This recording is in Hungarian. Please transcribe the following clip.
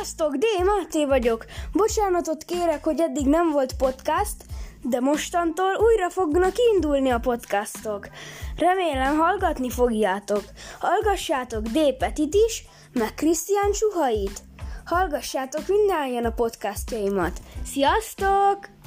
Sziasztok, D. Máté vagyok. Bocsánatot kérek, hogy eddig nem volt podcast, de mostantól újra fognak indulni a podcastok. Remélem hallgatni fogjátok. Hallgassátok D. Petit is, meg Krisztián Csuhait. Hallgassátok mindannyian a podcastjaimat. Sziasztok!